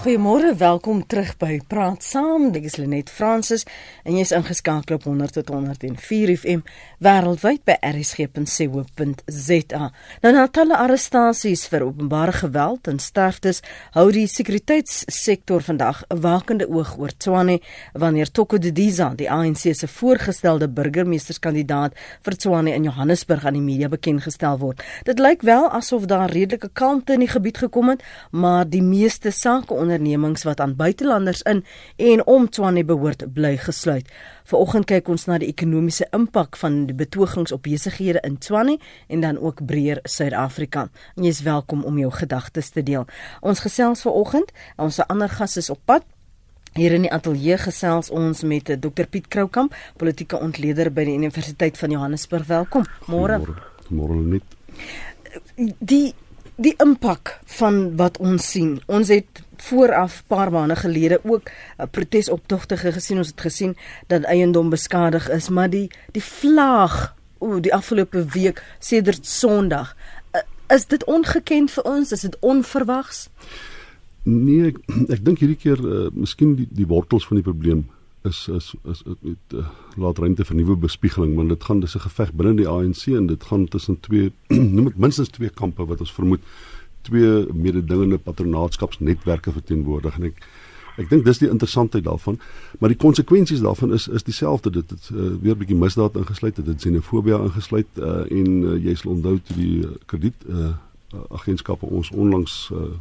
Goeiemôre, welkom terug by Praat Saam. Dit is Lenet Fransis en jy's ingeskakel op 100 tot 104 FM wêreldwyd by rsg.co.za. Nou na talle arrestasies vir openbare geweld en sterftes, hou die sekuriteitssektor vandag 'n wakende oog oor Tshwane wanneer Toko Didiza, die ANC se voorgestelde burgemeesterskandidaat vir Tshwane in Johannesburg aan die media bekend gestel word. Dit lyk wel asof daar redelike kalmte in die gebied gekom het, maar die meeste sake ondernemings wat aan buitelanders in en om Tshwane behoort bly gesluit. Vanoggend kyk ons na die ekonomiese impak van die betogings op besighede in Tshwane en dan ook breër Suid-Afrika. En jy is welkom om jou gedagtes te deel. Ons gesels vanoggend, ons ander gas is op pad. Hier in die ateljee gesels ons met Dr Piet Kroukamp, politieke ontleder by die Universiteit van Johannesburg. Welkom. Môre. Môre net. Die die impak van wat ons sien. Ons het vooraf paar maande gelede ook uh, protesoptogte gesien. Ons het gesien dat eiendom beskadig is, maar die die vlaag o, die afgelope week sedert Sondag, uh, is dit ongekend vir ons? Is dit onverwags? Nee, ek, ek dink hierdie keer uh, miskien die die wortels van die probleem is is is met uh, laat ruimte vir nuwe bespiegeling want dit gaan dis 'n geveg binne die ANC en dit gaan tussen twee noem dit minstens twee kampe wat ons vermoed twee mededingende patronaatskapsnetwerke verteenwoordig. En ek ek dink dis die interessantheid daarvan. Maar die konsekwensies daarvan is is dieselfde. Dit het uh, weer 'n bietjie misdaad ingesluit dit het xenofobie ingesluit uh, en uh, jy sal onthou toe die krediet uh, agentskappe ons onlangs uh,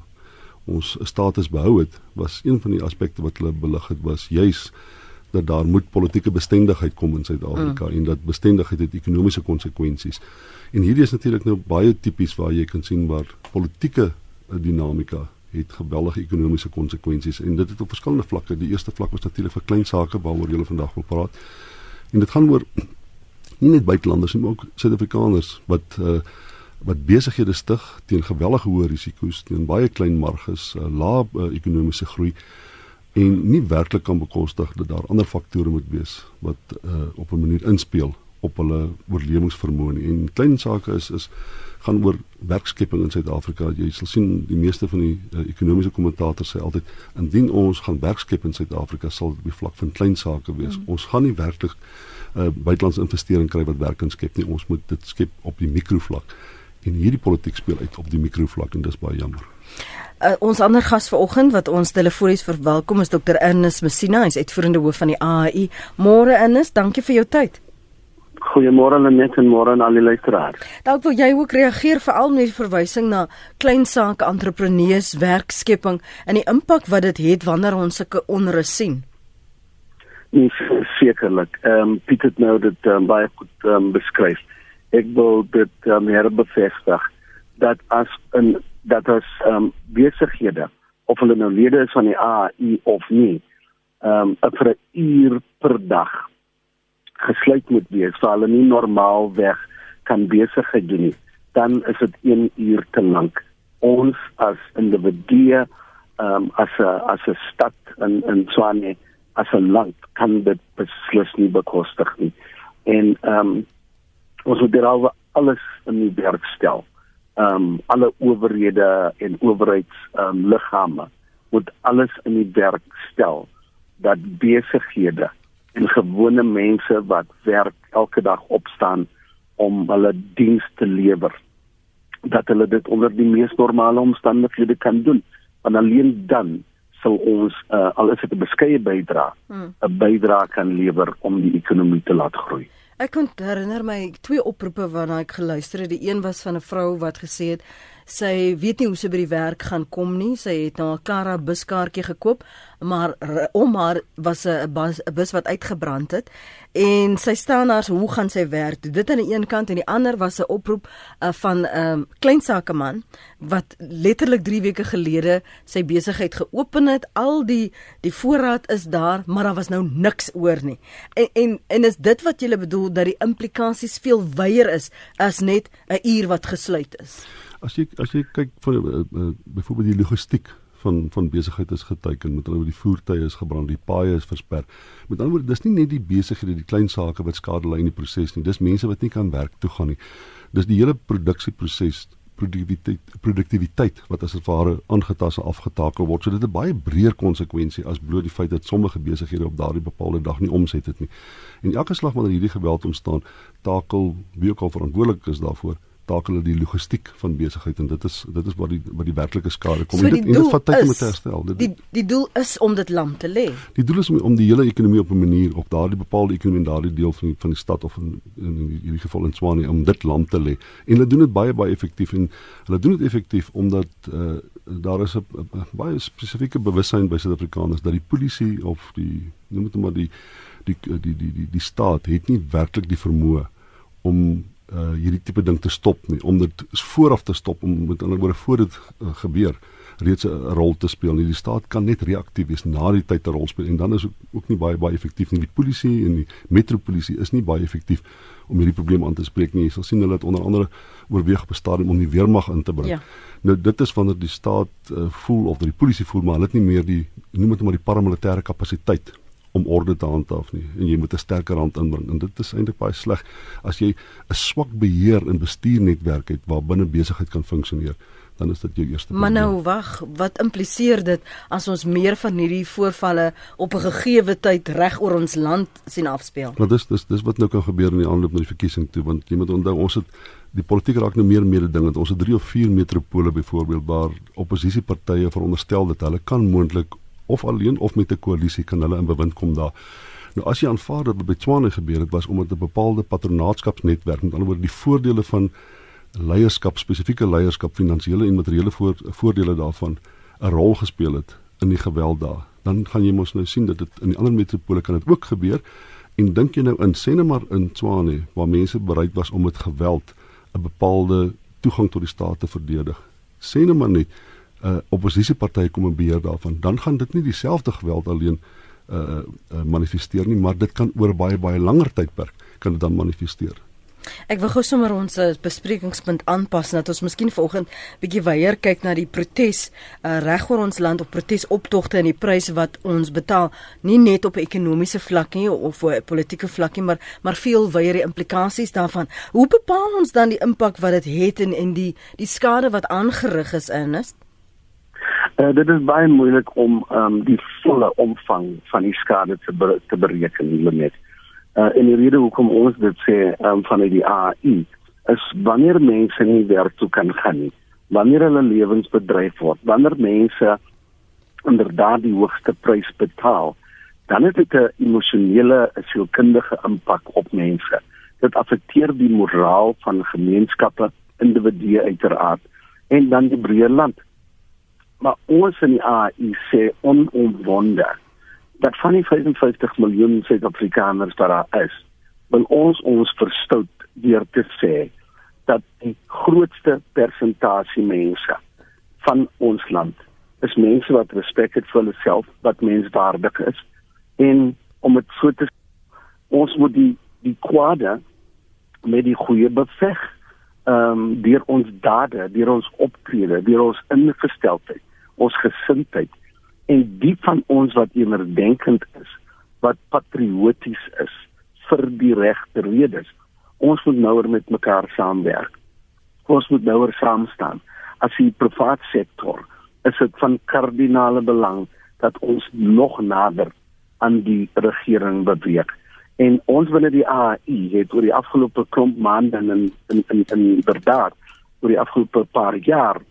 ons status behou het was een van die aspekte wat hulle belig het was juis dat daar moet politieke bestendigheid kom in Suid-Afrika mm. en dat bestendigheid het ekonomiese konsekwensies. En hierdie is natuurlik nou baie tipies waar jy kan sien waar politieke eh, dinamika het geweldige ekonomiese konsekwensies en dit het op verskillende vlakke. Die eerste vlak was natuurlik vir klein sake waaroor julle vandag wil praat. En dit gaan oor nie net buitelanders nie, maar ook Suid-Afrikaners wat uh, wat besighede stig teen gewellige hoë risiko's, teen baie klein marges, uh, lae uh, ekonomiese groei en nie werklik kan bekostig dat daar ander faktore moet wees wat uh, op 'n manier inspel op hulle oorlewingsvermoë en klein sake is is gaan oor werkskepping in Suid-Afrika. Jy sal sien die meeste van die uh, ekonomiese kommentators sê altyd indien ons gaan werkskep in Suid-Afrika sal dit op die vlak van klein sake wees. Mm. Ons gaan nie werklik uh, buitelandse investering kry wat werk kan skep nie. Ons moet dit skep op die mikrovlak. En hierdie politiek speel uit op die mikrovlak en dis baie jammer. Uh, ons ander gas vanoggend wat ons telefonies verwelkom is Dr Ernest Messina, hy's uitvoerende hoof van die AAI. Môre Ernest, dankie vir jou tyd. Goeiemôre Lenet en môre aan al die luisteraars. Dalk wil jy ook reageer veral met die verwysing na klein sake entrepreneurs, werkskepping en die impak wat dit het wanneer ons sulke onrus sien. Nee, sekerlik. Ehm um, Piet het nou dit um, baie goed um, beskryf. Ek wil dit um, herbevestig dat as 'n dat as ehm um, besighede of hulle nou lede is van die AI of nie, ehm um, vir 'n uur per dag gesluit moet wees, so hulle nie normaalweg kan besigheid doen nie, dan is dit 1 uur te lank. Ons as individue, ehm um, as 'n as 'n stad in in Swane, as 'n land kan dit beslis nie bekostig nie. En ehm um, ons moet daaroor alles in die werk stel. Ehm um, alle owerhede en owerheids ehm um, liggame moet alles in die werk stel dat besighede en gewone mense wat werk elke dag opstaan om hulle diens te lewer dat hulle dit onder die mees normale omstandighede kan doen want alleen dan sal ons uh, al is dit 'n beskeie bydrae 'n hmm. bydrae kan lewer om die ekonomie te laat groei Ek kon herinner my twee oproepe waarna ek geluister het. Die een was van 'n vrou wat gesê het sy weet nie hoe sy by die werk gaan kom nie. Sy het nou 'n Kara buskaartjie gekoop, maar om haar was 'n bus, bus wat uitgebrand het en sy staan daar so hoe gaan sy werk? Dit aan die een kant en die ander was 'n oproep uh, van 'n um, klein sakeman wat letterlik 3 weke gelede sy besigheid geopen het. Al die die voorraad is daar, maar daar was nou niks oor nie. En en en is dit wat jy bedoel dat die implikasies veel wyer is as net 'n uur wat gesluit is? As jy as jy kyk vir uh, uh, byvoorbeeld die logistiek van van besigheid is geteken met hulle die voertuie is gebrand, die paaie is versper. Met ander woorde, dis nie net die besighede, die klein sake wat skade ly in die proses nie. Dis mense wat nie kan werk toe gaan nie. Dis die hele produksieproses produktiwiteit produktiwiteit wat as ware aangetas en afgetakel word. So dit het 'n baie breër konsekwensie as bloot die feit dat sommige besighede op daardie bepaalde dag nie omset het nie. En elke slag wanneer hierdie geweld ontstaan, takel wie ook al verantwoordelik is daarvoor, takel hulle die logistiek van besigheid en dit is dit is wat die wat die werklike skade kom. So en dit, en dit vat tyd om dit te herstel. Dit, die die doel is om dit lam te lê. Die doel is om, om die hele ekonomie op 'n manier op daardie bepaalde ekonomie in daardie deel van die, van die stad of in, in, in hierdie geval in Swanie om dit lam te lê. En hulle doen dit baie baie effektief en hulle doen dit effektief omdat uh, daar is 'n baie spesifieke bewussyn by Suid-Afrikaners dat die polisie of die noem dit maar die die die die die, die staat het nie werklik die vermoë om uh hierdie tipe ding te stop nie om dit vooraf te stop om met ander woorde voor dit uh, gebeur reeds 'n rol te speel nie. Die staat kan net reaktief wees na die tyd 'n rol speel en dan is ook nie baie baie effektief nie. Die polisie en die metropolisie is nie baie effektief om hierdie probleem aan te spreek nie. Jy sal sien hulle het onder andere oorweeg op 'n stadium om die weermag in te bring. Ja. nou dit is wanneer die staat uh, voel of die polisie voel maar hulle het nie meer die noem dit maar die paramilitêre kapasiteit om orde te handhaaf nie en jy moet 'n sterker hand inbring en dit is eintlik baie sleg as jy 'n swak beheer en bestuurnetwerk het waar binne besigheid kan funksioneer dan is dit jou eerste probleem. Maar nou wag, wat impliseer dit as ons meer van hierdie voorvalle op 'n gegeewe tyd reg oor ons land sien afspeel? Want dis dis dis wat nou kan gebeur in die aanloop na die verkiesing toe want jy moet onthou ons het die politiek raak nou meer mededingend. Ons het 3 of 4 metropole byvoorbeeld waar oppositiepartye veronderstel dat hulle kan moontlik of alleen of met 'n koalisie kan hulle in bewind kom daar. Nou as jy aanvaar dat by Tswane gebeur het was omdat 'n bepaalde patronaatskapsnetwerk met ander woorde die voordele van leierskap, spesifieke leierskap, finansiële en materiële voordele daarvan 'n rol gespeel het in die geweld daar. Dan gaan jy mos nou sien dat dit in die ander metropole kan dit ook gebeur. En dink jy nou in Senemar in Tswane waar mense bereid was om met geweld 'n bepaalde toegang tot die staat te verdedig. Senemar net 'n uh, oppositieparty kom en beheer daarvan, dan gaan dit nie dieselfde geweld alleen uh, uh manifesteer nie, maar dit kan oor baie baie langer tydperk kan dit dan manifesteer. Ek wil gou sommer ons uh, besprekingspunt aanpas dat ons miskien vanoggend bietjie weier kyk na die protes uh, reg oor ons land op protesoptogte en die pryse wat ons betaal nie net op ekonomiese vlak nie of op politieke vlak nie maar maar veel weier die implikasies daarvan. Hoe bepaal ons dan die impak wat dit het en en die die skade wat aangerig is in is? Uh, dit is baie moeilik om um, die volle omvang van die skade te be te bereken net. Uh, en die rede hoekom ons dit sê um, van die AI is wanneer mense nie werk toe kan gaan nie, wanneer hulle lewens bedreig word, wanneer mense inderdaad die hoogste prys betaal, dan het dit 'n emosionele, sielkundige impak op mense. Dit affekteer die moraal van gemeenskappe, individue uiteraard en dan die breë land maar ons in die AI sê onomwonde dat van die 55 miljoen Suid-Afrikaners wat daar is, wil ons ons verstout deur te sê dat die grootste persentasie mense van ons land is mense wat respek het vir hulself, wat menswaardig is. En om dit so te ons moet die die kwade met die goeie beveg ehm um, deur ons dade, deur ons optrede, deur ons ingesteldheid ons gesindheid en die van ons wat emerdenkend is, wat patrioties is vir die regte redes. Ons moet nouer met mekaar saamwerk. Ons moet nouer saam staan. As die private sektor is dit van kardinale belang dat ons nog nader aan die regering beweeg. En ons binne die AI het oor die afgelope klomp maande in in in inderdaad oor die afgelope paar jaar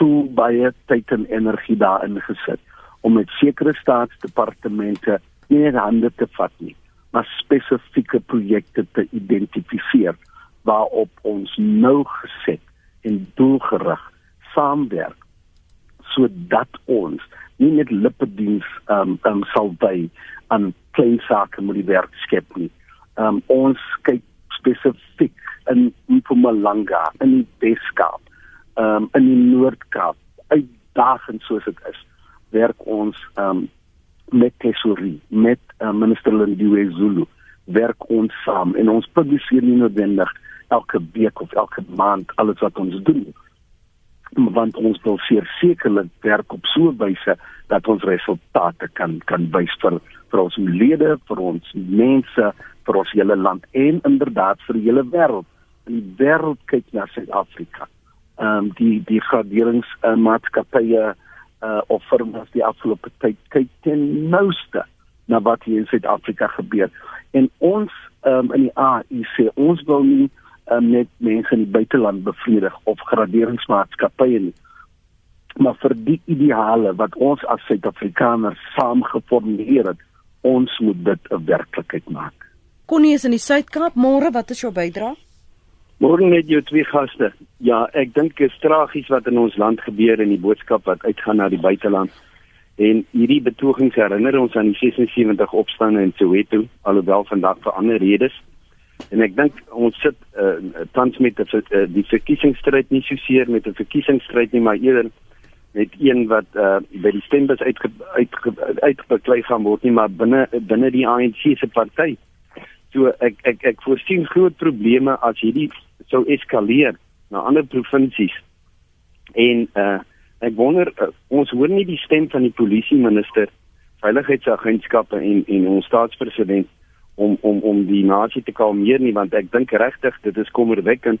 so baie tyd en energie daarin gesit om met sekere staatsdepartemente nie net hande te vat nie, maar spesifieke projekte te identifiseer waarop ons nou geset en doelgerig saamwerk sodat ons nie net lippediens um, um sal by aan klein sake moet werk skep nie. Um ons kyk spesifiek in Mpumalanga in die Weskaap um, in die Noord-Kaap uitdagend soos dit is werk ons um, met tesorie met uh, minister Lindiwe Zulu werk ons saam en ons publiseer nie noodwendig elke week of elke maand alles wat ons doen want ons wil sekerlik werk op so 'n wyse dat ons resultate kan kan wys vir vir ons lede vir ons mense vir ons hele land en inderdaad vir die hele wêreld die wêreld kyk na Suid-Afrika. Ehm um, die die graderingsmaatskappye uh, uh, of firmas die afgelope tyd kyk ten nouste na wat hier in Suid-Afrika gebeur. En ons um, in die AIC, ons wil nie um, net mense in die buiteland bevredig of graderingsmaatskappye nie. Maar vir die ideale wat ons as Suid-Afrikaners saam geformuleer het, ons moet dit 'n werklikheid maak. Connie is in die Suid-Kaap. Môre, wat is jou bydrae? Môre net jou twee gaste. Ja, ek dink dit is tragies wat in ons land gebeur en die boodskap wat uitgaan na die buiteland. En hierdie betogings herinner ons aan die 76 opstande in Soweto, alhoewel vandag vir ander redes. En ek dink ons sit uh, tans met die, uh, die verkiesingsstryd nie so seer met 'n verkiesingsstryd nie, maar eerder met een wat uh, by die stembus uitge, uitge, uitgeklei gaan word nie, maar binne binne die ANC se party. So ek ek ek voorsien groot probleme as hierdie sou eskaleer na ander provinsies. En uh ek wonder uh, ons hoor nie die stem van die polisie minister, veiligheidsagentskappe en en ons staatspresident om om om die nasie te kalmeer nie want ek dink regtig dit is kommerwekkend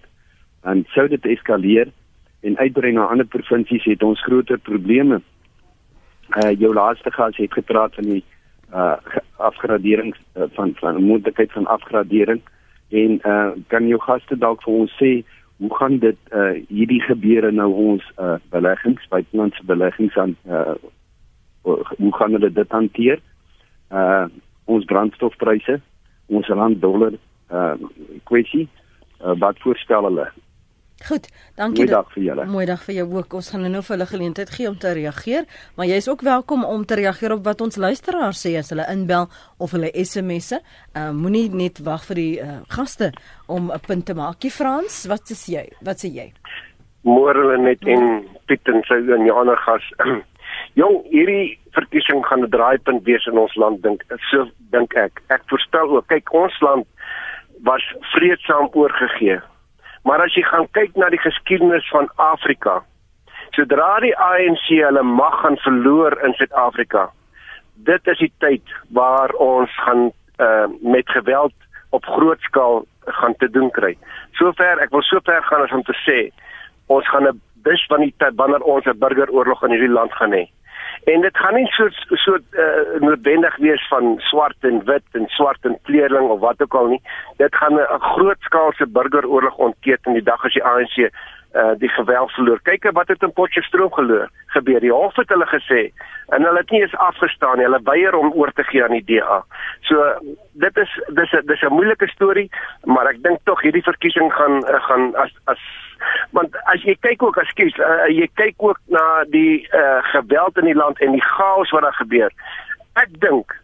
en sou dit eskaleer en uitbrei na ander provinsies het ons groter probleme. Uh jou laaste gas het gepraat van die uh afgradering uh, van van moontlikheid van afgradering. En uh kan jou gaste dalk vir ons sê hoe gaan dit uh hierdie gebeure nou ons uh beleggings buitelandse beleggings aan uh hoe gaan hulle dit hanteer? Uh ons brandstofpryse ons rand dollar uh kwessie uh, wat voorstel hulle Goed, dankie. Mooi dag vir julle. Mooi dag vir jou ook. Ons gaan nou vir hulle geleentheid gee om te reageer, maar jy is ook welkom om te reageer op wat ons luisteraars sê as hulle inbel of hulle SMS'e. Uh moenie net wag vir die uh, gaste om 'n punt te maak. Jy Frans, wat sê jy? Wat sê jy? Môre hulle net en Piet en sy en die ander gas. Jong, hierdie verkiesing gaan 'n draaipunt wees in ons land dink so dink ek. Ek voorspel ook, kyk ons land was vreedsaam oorgegee Maar as jy gaan kyk na die geskiedenis van Afrika, sodra die ANC hulle mag gaan verloor in Suid-Afrika, dit is die tyd waar ons gaan uh, met geweld op groot skaal gaan te doen kry. Sover ek wil sover gaan as om te sê ons gaan 'n bis van die tyd wanneer ons 'n burgeroorlog in hierdie land gaan hê. En dit gaan nie so so uh, noodwendig wees van swart en wit en swart en kleurling of wat ook al nie. Dit gaan 'n grootskaalse burgeroorlog ontketen die dag as die ANC uh, eh, die geweld verloor. Kyk wat het in Potchefstroom geloor gebeur. Die hof het hulle gesê en hulle het nie eens afgestaan nie. Hulle weier om oor te gee aan die DA. So dit is dis 'n dis 'n moeilike storie, maar ek dink tog hierdie verkiesing gaan uh, gaan as as want as jy kyk ook ekskuus uh, jy kyk ook na die uh, geweld in die land en die chaos wat daar gebeur. Ek dink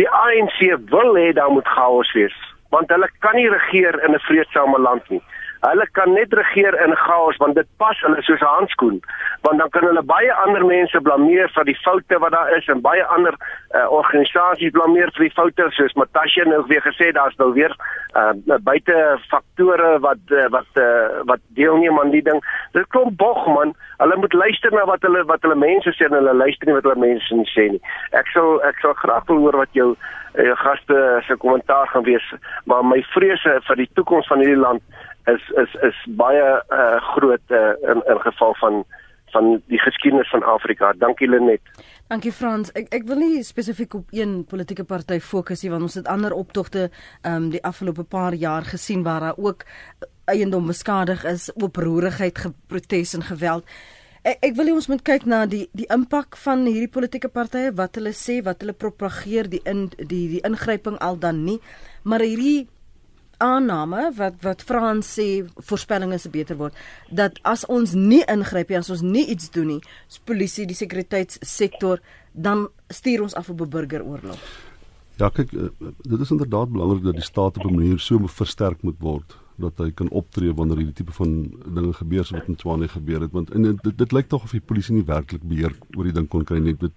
die ANC wil hê daar moet chaos wees want hulle kan nie regeer in 'n vredesame land nie Hulle kan net regeer in chaos want dit pas hulle soos 'n handskoen. Want dan kan hulle baie ander mense blameer vir die foute wat daar is en baie ander uh, organisasies blameer vir die foute soos Matasha nou weer gesê daar's nou weer uh, buite faktore wat uh, wat uh, wat deelneem aan die ding. Dit kom bog man. Hulle moet luister na wat hulle wat hulle mense sê en hulle luister nie wat hulle mense sê nie. Ek sal ek sal graag wil hoor wat jou jou gaste se kommentaar gaan wees, maar my vrese vir die toekoms van hierdie land is is is baie uh, groot uh, in in geval van van die geskiedenis van Afrika. Dankie Lenet. Dankie Frans. Ek ek wil nie spesifiek op een politieke party fokus nie want ons het ander optogte ehm um, die afgelope paar jaar gesien waar daar ook eiendom beskadig is, oproerigheid, geprotes en geweld. Ek ek wil hê ons moet kyk na die die impak van hierdie politieke partye, wat hulle sê, wat hulle propageer, die in die die ingryping al dan nie, maar hierdie aanname wat wat Frans sê voorspellinge se beter word dat as ons nie ingryp nie as ons nie iets doen nie as polisie die sekuriteitssektor dan stuur ons af op 'n burgeroorlog. Ja kyk eh, dit is inderdaad belangrik dat die staat op 'n manier so versterk moet word dat hy kan optree wanneer hierdie tipe van dinge gebeur so wat in Tswane gebeur het want en dit, dit lyk tog of die polisie nie werklik beheer oor die ding kon kry nie dit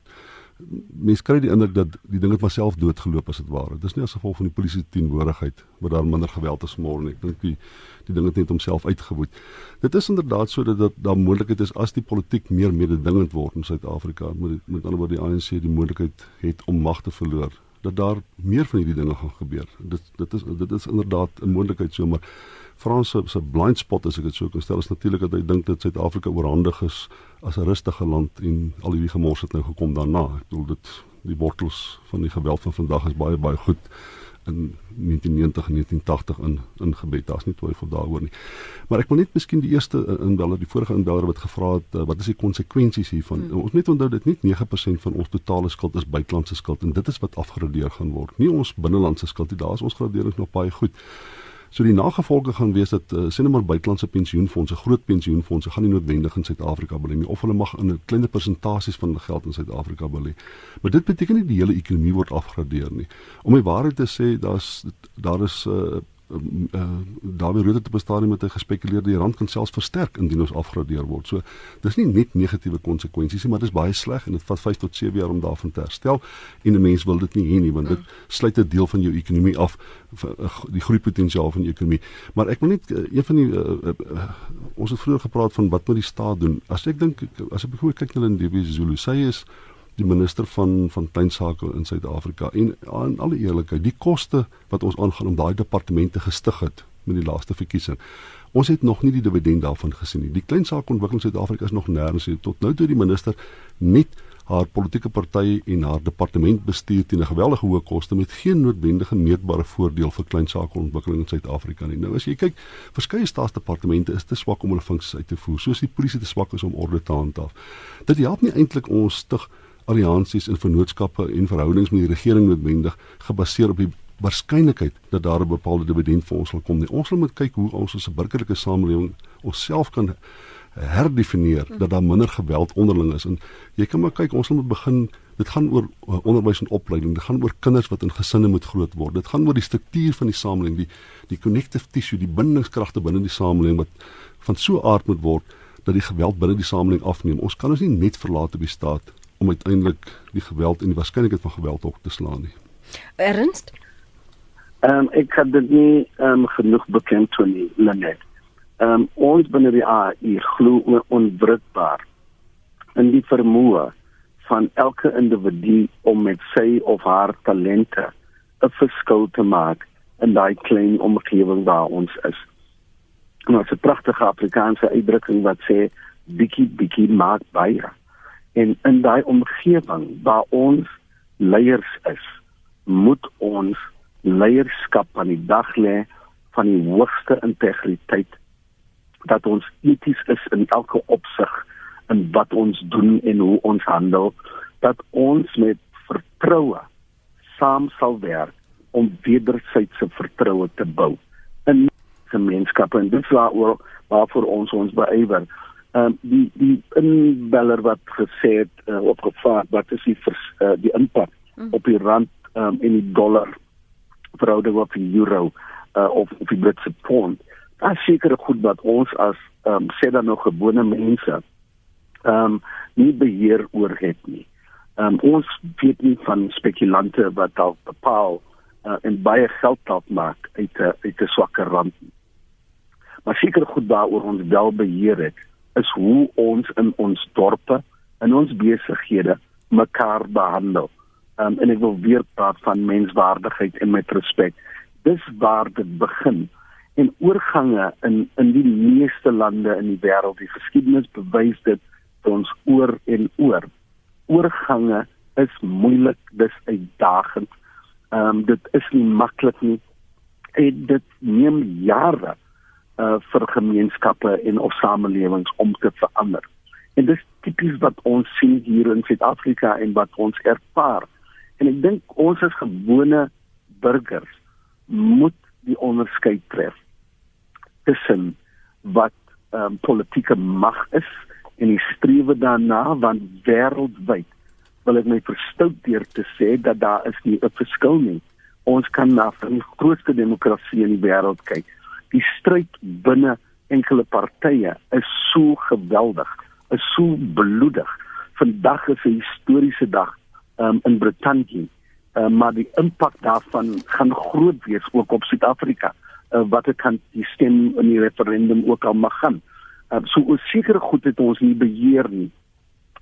mens kry die indruk dat die ding het maar self doodgeloop as dit ware. Dis nie as gevolg van die polisie teenwoordigheid wat daar minder geweld is môre nie. Ek dink die die ding het net homself uitgewoed. Dit is inderdaad so dat daar moontlikheid is as die politiek meer mededingend word in Suid-Afrika met met ander woorde die ANC die moontlikheid het om mag te verloor dat daar meer van hierdie dinge gaan gebeur. Dit dit is dit is inderdaad 'n moontlikheid so maar Frans se blind spot as ek dit so kan stel is natuurlik dat hy dink dat Suid-Afrika oorhandig is as 'n rustige land en al hierdie gemors het nou gekom daarna. Ek bedoel dit die wortels van die geweld van vandag is baie baie goed in 1990 en 1980 in ingebed. Daar's nie twyfel daaroor nie. Maar ek wil net miskien die eerste inbeller, die vorige inbeller wat gevra het, uh, wat is die konsekwensies hiervan? Hmm. Ons moet onthou dit net 9% van ons totale skuld is buitelandse skuld en dit is wat afgradeer gaan word. Nie ons binnelandse skuld nie. Daar is ons gradering nog baie goed. So die nagevolge gaan wees dat uh, sien maar buitelandse pensioenfonde, groot pensioenfonde gaan nie noodwendig in Suid-Afrika belê nie of hulle mag in 'n kleiner persentasies van hulle geld in Suid-Afrika belê. Maar dit beteken nie die hele ekonomie word afgradeer nie. Om die waarheid te sê, daar's daar is 'n uh, uh, daarby rede te bestaan met 'n gespekuleerde rand kan selfs versterk indien ons afgradeer word. So dis nie net negatiewe konsekwensies nie, maar dit is baie sleg en dit vat 5 tot 7 jaar om daarvan te herstel en 'n mens wil dit nie hê nie want dit sluit 'n deel van jou ekonomie af die groeipotensiaal van die ekonomie. Maar ek wil net een van die uh, uh, uh, ons het vroeër gepraat van wat moet die staat doen? As ek dink as ek byvoorbeeld kyk na Lindiwe Zulu, sy is die minister van van tuinsake in Suid-Afrika en aan alle eerlikheid die koste wat ons aangaan om daai departemente gestig het met die laaste verkiesing ons het nog nie die dividend daarvan gesien nie die kleinsakeontwikkeling in Suid-Afrika is nog nêrens tot nou toe die minister net haar politieke party en haar departement bestuur teen 'n geweldige hoë koste met geen noodwendige meetbare voordeel vir kleinsakeontwikkeling in Suid-Afrika nie. Nou as jy kyk, verskeie staatsdepartemente is te swak om hulle funksies uit te voer, soos die polisie te swak is om orde te handhaaf. Dit help nie eintlik ons stig alliansies en vennootskappe en verhoudings met die regering noodwendig gebaseer op die waarskynlikheid dat daar 'n bepaalde dividend vir ons sal kom nie. Ons moet kyk hoe ons as 'n burgerlike samelewing onsself kan herdefinieer dat daar minder geweld onderling is. En jy kan maar kyk ons moet begin dit gaan oor uh, onderwys en opleiding dit gaan oor kinders wat in gesinne moet groot word. Dit gaan oor die struktuur van die samelewing die die connective tissue die bindingskragte binne die samelewing wat van so aard moet word dat die geweld binne die samelewing afneem. Ons kan ons nie net verlaat op die staat om uiteindelik die geweld en die waarskynlikheid van geweld op te slaan nie. Ernst? Ehm um, ek het dit nie ehm um, genoeg bekend toe nie, Lenet. Ehm um, ons binne die AI glo onwrikbaar in die vermoë van elke individu om met sy of haar talente 'n verskil te maak in daai klein omgewing waar ons is. En ons 'n pragtige Afrikaanse uitdrukking wat sê bietjie bietjie maak baie en in daai omgewing waar ons leiers is, moet ons leierskap aan die dag lê van die hoogste integriteit dat ons eties is in elke opsig in wat ons doen en hoe ons handel dat ons met vertroue saam sal werk om wederwysige vertroue te bou in gemeenskappe. En dit is waar waarvoor ons ons beywer ehm um, die die inbeller wat gesê het uh, opgevaar wat is die vers, uh, die impak mm. op die rand um, en die dollar verhouding op die euro uh, of op die Britse pond daar seker goed wat ons as ehm um, sê dan nog gewone mense ehm um, nie beheer oor het nie ehm um, ons weet nie van spekulante wat dalk bepaal uh, en baie geld dalk maak uit 'n uit 'n swakker rand maar seker goed daaroor ons wel beheer het is hoe ons in ons dorpe en ons besighede mekaar behandel. Um, en ek wil weer praat van menswaardigheid en met respek. Dis waar dit begin. En oorgange in in die meeste lande in die wêreld, die geskiedenis bewys dit vir ons oor en oor. Oorgange is moeilik, dis uitdagend. Ehm um, dit is nie maklik nie. En dit neem jare uh vir gemeenskappe en of samelewings om te verander. En dis tipies wat ons sien hier in Suid-Afrika en wat ons ervaar. En ek dink ons as gewone burgers moet die onderskeid tref tussen wat um, politieke mag is en die strewe daarna want wêreldwyd wil ek my verstout deur te sê dat daar is nie 'n verskil nie. Ons kan na die grootste demokrasie in die wêreld kyk die stryd binne enkele partye is so geweldig, is so bloedig. Vandag is 'n historiese dag um, in Brittanje. Uh, maar die impak daarvan gaan groot wees ook op Suid-Afrika. Uh, wat dit kan die stem in die referendum ook al mag gaan. Uh, so seker goed het ons nie beheer nie.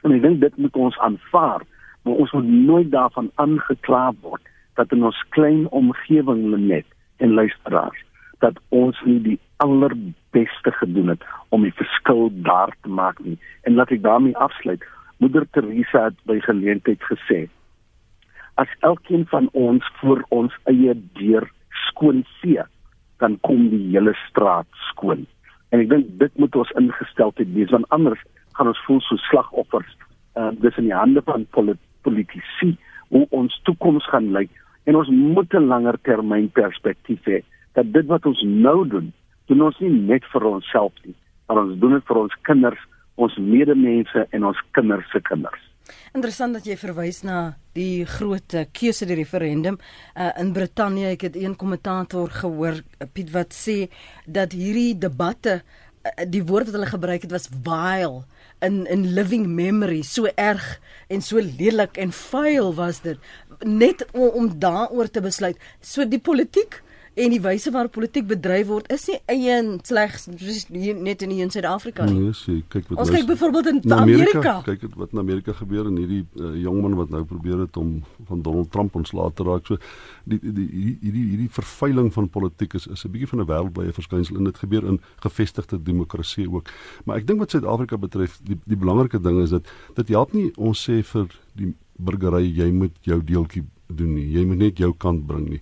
En ek dink dit moet ons aanvaar, maar ons moet nooit daarvan aangekla word dat in ons klein omgewing net en luisteraars dat ons nie die allerbeste gedoen het om die verskil daar te maak nie. En laat ek daarmee afsluit. Moeder Teresa het by geleentheid gesê: As elkeen van ons voor ons eie deur skoon vee, dan kom die hele straat skoon. En ek dink dit moet ons ingesteldheid wees want anders gaan ons voel so slagoffers. Uh, dis in die hande van polit politici hoe ons toekoms gaan lyk en ons moet 'n langer termyn perspektief hê dat dit wat ons nou doen, doen ons nie net vir onsself nie, maar ons doen dit vir ons kinders, ons medemense en ons kinders se kinders. Interessant dat jy verwys na die groot keuse die referendum uh, in Brittanje. Ek het een kommentator gehoor Piet wat sê dat hierdie debatte uh, die woord wat hulle gebruik het was vile in in living memory so erg en so lelik en vuil was dit net om, om daaroor te besluit so die politiek en die wyse waarop politiek bedryf word is nie een slegs net in in Suid-Afrika nie. Nee, sê kyk wat Ons kyk byvoorbeeld in na Amerika. Amerika. Kyk wat in Amerika gebeur en hierdie uh, jongman wat nou probeer het om van Donald Trump ontslae te raak. So die die hierdie hierdie vervuiling van politiek is is 'n bietjie van 'n wêreldwye verskynsel en dit gebeur in gevestigde demokrasie ook. Maar ek dink wat Suid-Afrika betref, die die belangrike ding is dat dit help nie ons sê vir die burgery jy moet jou deeltjie doen nie. Jy moet net jou kant bring nie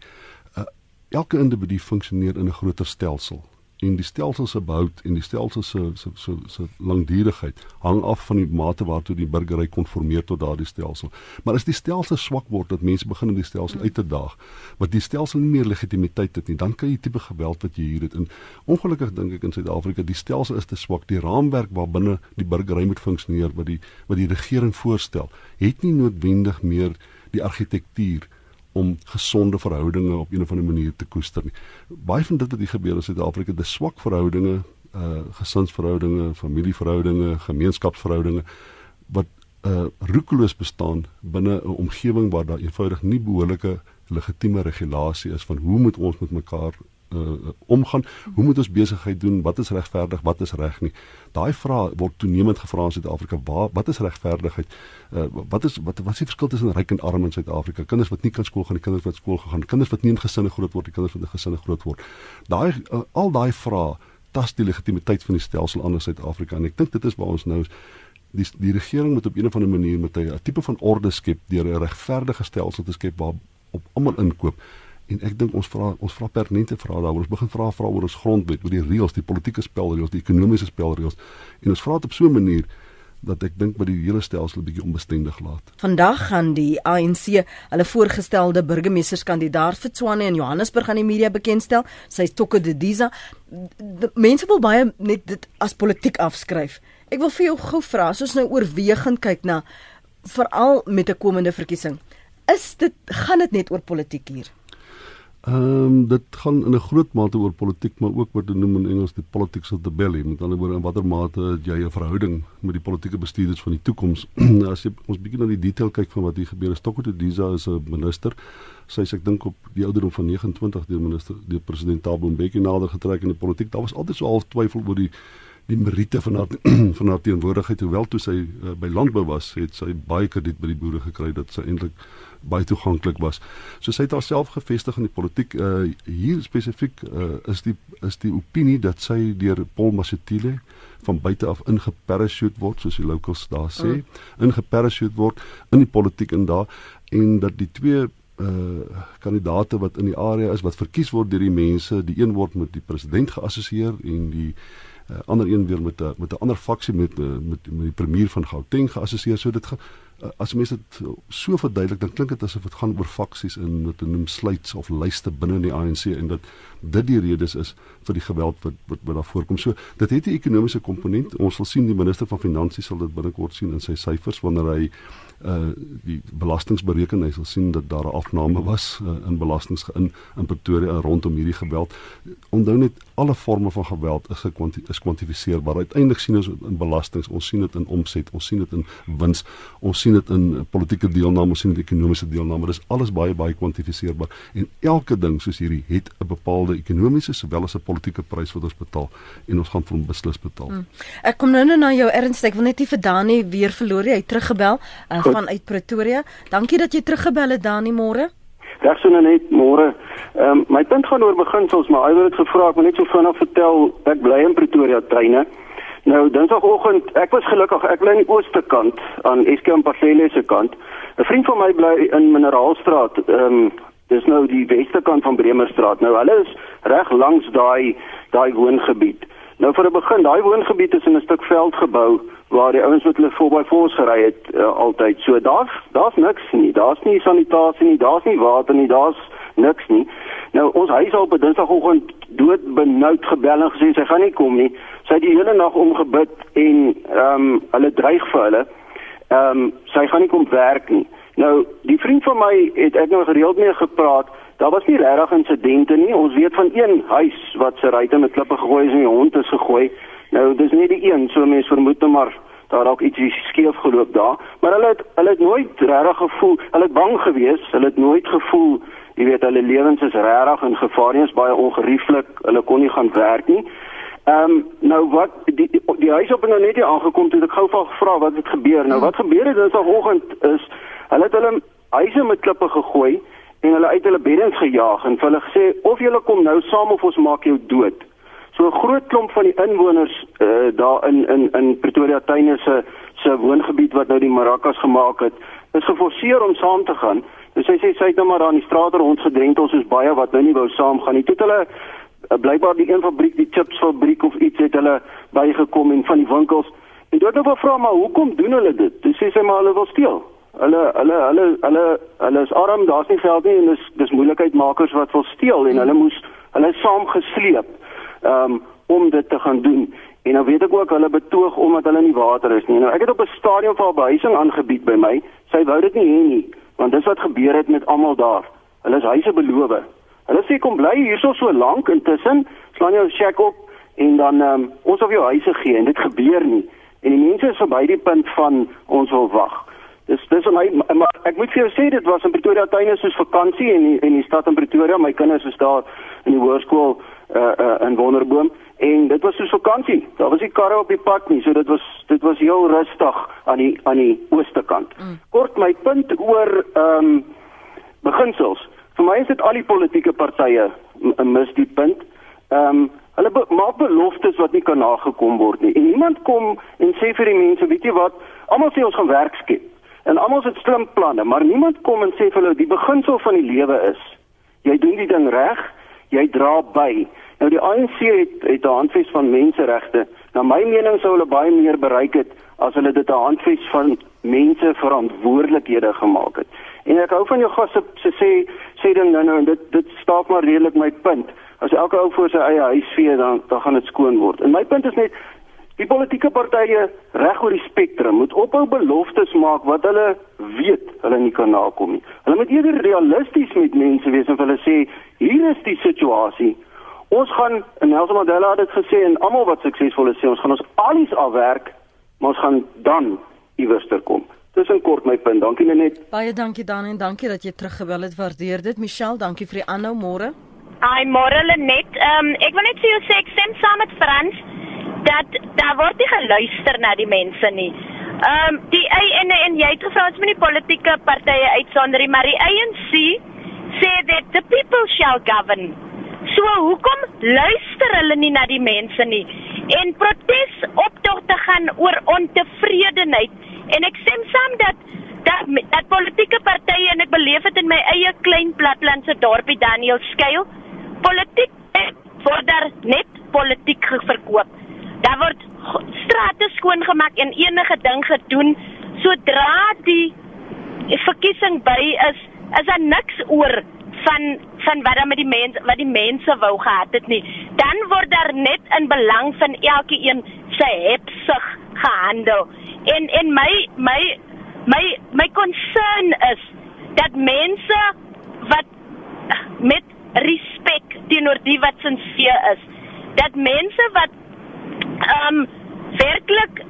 elke individu funksioneer in 'n groter stelsel en die stelsel se behoud en die stelsel se se se se langdurigheid hang af van die mate waartoe die burgery konformeer tot daardie stelsel. Maar as die stelsel swak word dat mense begin om die stelsel uit te daag, wat die stelsel nie meer legitimiteit het nie, dan kry jy tipe geweld wat jy hier het. En ongelukkig dink ek in Suid-Afrika die stelsel is te swak. Die raamwerk waarbinne die burgery moet funksioneer wat die wat die regering voorstel, het nie noodwendig meer die argitektuur om gesonde verhoudinge op een of ander manier te koester nie. Baie van dit wat hier gebeur in Suid-Afrika, dis swak verhoudinge, uh gesinsverhoudinge, familieverhoudinge, gemeenskapsverhoudinge wat uh roekeloos bestaan binne 'n omgewing waar daar eenvoudig nie behoorlike legitieme regulasie is van hoe moet ons met mekaar uh, omgaan. Hoe moet ons besigheid doen? Wat is regverdig? Wat is reg nie? Daai vrae word toenemend gevra in Suid-Afrika. Waar wat is regverdigheid? Uh, wat is wat wat is die verskil tussen ryk en arm in Suid-Afrika? Kinders wat nie kan skool gaan, die kinders wat skool gegaan, kinders wat nie in gesinne groot word, die kinders wat in gesinne groot word. Daai uh, al daai vrae tas die legitimiteit van die stelsel aan in Suid-Afrika en ek dink dit is waar ons nou is die die regering moet op 'n of ander manier met 'n tipe van orde skep deur 'n regverdige stelsel te skep waar op almal inkoop en ek dink ons vra ons vra pertinente vrae daaroor. Ons begin vra vra oor ons grondwet, oor die reëls, die politieke spelreëls, die ekonomiese spelreëls. En ons vra dit op so 'n manier dat ek dink wat die hele stelsel 'n bietjie onbestendig laat. Vandag gaan die ANC hulle voorgestelde burgemeesterskandidaat vir Tshwane in Johannesburg aan die media bekendstel. Sy is Tokke de Diza. Mense wil baie net dit as politiek afskryf. Ek wil vir jou gou vra, as ons nou oorwegend kyk na veral met 'n komende verkiesing, is dit gaan dit net oor politiek hier? Ehm um, dit gaan in 'n groot mate oor politiek, maar ook wat hulle noem in Engels die politics of the belly. Met ander woorde, in watter mate jy 'n verhouding met die politieke bestuurders van die toekoms. As jy ons bietjie na die detail kyk van wat hier gebeur, Stokko Diza is 'n minister. Sy is ek dink op die ouderdom van 29 deur minister deur president Thabo Mbeki nader getrek in die politiek. Daar was altyd so half twyfel oor die die meriete van haar van haar teenwoordigheid hoewel toe sy uh, by landbou was het sy baie krediet by die boere gekry dat sy eintlik baie toeganklik was. So sy het haarself gevestig in die politiek. Uh hier spesifiek uh is die is die opinie dat sy deur Paul Masitile van buite af ingeparachute word soos die locals daar sê, mm. ingeparachute word in die politiek en daar en dat die twee uh kandidate wat in die area is wat verkies word deur die mense, die een word met die president geassosieer en die uh, ander een weer met 'n met 'n ander faksie met, met met die premier van Gauteng geassosieer. So dit Eh, as mense dit so verduidelik, dan klink dit asof dit gaan oor faksies in wat hulle noem sluits of lyste binne die ANC en dat dit die redes is vir die geweld wat wat, wat daar voorkom. So dit het 'n ekonomiese komponent. Ons sal sien die minister van finansies sal dit binnekort sien in sy syfers wanneer hy uh die belastings bereken hy sal sien dat daar 'n afname was uh, in belastings in in Pretoria rondom hierdie geweld. Onthou net alle forme van geweld is gekwanti is kwantifiseerbaar. Uiteindelik sien ons in belastings, ons sien dit in omset, ons sien dit in wins, ons sien dit in politieke deelname, ons sien dit in ekonomiese deelname. Dit is alles baie baie kwantifiseerbaar en elke ding soos hierdie het 'n bepaalde ekonomiese sowel as 'n politieke prys wat ons betaal en ons gaan vir hom beslis betaal. Hmm. Ek kom nou nou na jou ernstig. Ek wil net nie vir Dani weer verloor nie. Hy het teruggebel. Uh, vanuit Pretoria. Dankie dat jy teruggebel het Dani môre. Reg so net môre. Ehm um, my punt gaan oor beginsels, maar hy het gevra ek moet net so vinnig vertel ek bly in Pretoria treine. Nou Dinsdagoggend, ek was gelukkig, ek bly aan die ooste kant aan Eskom Parcelle se kant. 'n Vriend van my bly in Mineraalstraat. Ehm um, dis nou die weste kant van Bremerstraat. Nou hulle is reg langs daai daai woongebied. Nou vir 'n begin, daai woongebied is in 'n stuk veld gebou waar die ouens met hulle voorby voors gery het uh, altyd. So daar's daar's niks nie. Daar's nie sanitasie nie, daar's nie water nie, daar's niks nie. Nou ons huis al op Dinsdagoggend dood benoud gebel en gesê sy gaan nie kom nie. Sy het die hele nag omgebid en ehm um, hulle dreig vir hulle. Ehm um, sy gaan nie kom werk nie. Nou die vriend van my het ek nou gereeld mee gepraat. Daar was nie regtig insidente nie. Ons weet van een huis wat se ruitte met klippe gegooi is en die hond is gegooi. Nou dis nie die een so mense vermoed nou maar daar dalk iets skeef geloop daar, maar hulle het hulle het nooit regtig gevoel, hulle het bang gewees, hulle het nooit gevoel, jy weet hulle lewens is regtig in gevaar, nie is baie ongerieflik, hulle kon nie gaan werk nie. Ehm um, nou wat die die, die huis op nou net hier aangekom toe ek gou van gevra wat het gebeur. Nou wat gebeur het dinsdagoggend is hulle het hulle huise met klippe gegooi en hulle uit hulle beddens gejaag en hulle gesê of julle kom nou saam of ons maak jou dood. So 'n groot klomp van die inwoners uh, daar in in in Pretoria tuine se se woongebied wat nou die Marakas gemaak het, is geforseer om saam te gaan. Dus sy sê sy het nou maar aan die straat rondgedrent ons is baie wat nou nie wou saamgaan nie. Toe het hulle uh, blykbaar die een fabriek, die chips fabriek of iets het hulle bygekom en van die winkels. En het hulle gevra maar hoekom doen hulle dit? Dis sê sy maar hulle wil steel. Hulle hulle hulle hulle hulle is arm, daar's nie geld nie en dis dis moeilikheidmakers wat wil steel en hulle moes hulle saam gesleep um, om dit te gaan doen. En nou weet ek ook hulle betoog omdat hulle nie water is nie. Nou ek het op 'n stadium vir behuising aangebied by my. Sy wou dit nie hê nie, want dis wat gebeur het met almal daar. Hulle is huise beloof. Hulle sê kom bly hierso so lank intussen, slaan jou shack op en dan um, ons of jou huise gee en dit gebeur nie. En die mense is verby die punt van ons wil wag. Dis dis my maar ek moet vir jou sê dit was in Pretoria tuine soos vakansie en die, en die stad in Pretoria, my kinders is daar in die hoërskool uh, uh, in Wonderboom en dit was so vakansie. Daar was nie karre op die pad nie, so dit was dit was heel rustig aan die aan die ooste kant. Mm. Kort my punt oor ehm um, beginsels. Vir my is dit al die politieke partye mis die punt. Ehm um, hulle be maak beloftes wat nie kan nagekom word nie. En niemand kom en sê vir die mense, weet jy wat, almal sê ons gaan werk skep. En almal het slim planne, maar niemand kom en sê vir hulle die beginsel van die lewe is jy doen die ding reg, jy dra by. Nou die ANC het het 'n handves van menseregte. Na my mening sou hulle baie meer bereik het as hulle dit 'n handves van mense verantwoordelikhede gemaak het. En ek hou van jou gas se sê sê dan nou nou en dit dit staaf maar redelik my punt. As elke ou voor sy eie huis vee dan dan gaan dit skoon word. En my punt is net die politieke partye reg oor die spektrum moet ophou beloftes maak wat hulle weet hulle nie kan nakom nie. Hulle moet eerder realisties met mense wees en hulle sê hier is die situasie. Ons gaan en Nelson Mandela het dit gesê en almal wat suksesvol is sê ons gaan ons alles afwerk, maar ons gaan dan iewers ter kom. Dis 'n kort my punt. Dankie net. Baie dankie dan en dankie dat jy teruggebel het. Waardeer dit. Michelle, dankie vir die aanhou môre. Ai môre Lenet. Ehm um, ek wil net vir jou sê ek stem saam met Frans dat daar word nie geluister na die mense nie. Ehm um, die en en jy het gesê ons moet nie politieke partye uitsonder nie, maar die ANC sê that the people shall govern. So hoekom luister hulle nie na die mense nie? En protes optogte gaan oor ontevredenheid en ek stem saam dat dat dat politieke partye en ek beleef dit in my eie klein platlandse dorpie Daniel skuil. Politiek word daar net politiek verkoop. Daar word strate skoongemaak en enige ding gedoen sodra die verkiesing by is is daar niks oor van van wat dan met die mense wat die mense wou gehad het nie. Dan word daar net in belang van elkeen se hebsug gehandel. En en my my my my concern is dat mense wat met respek teenoor die wat sinseer is, dat mense wat ehm um, werklik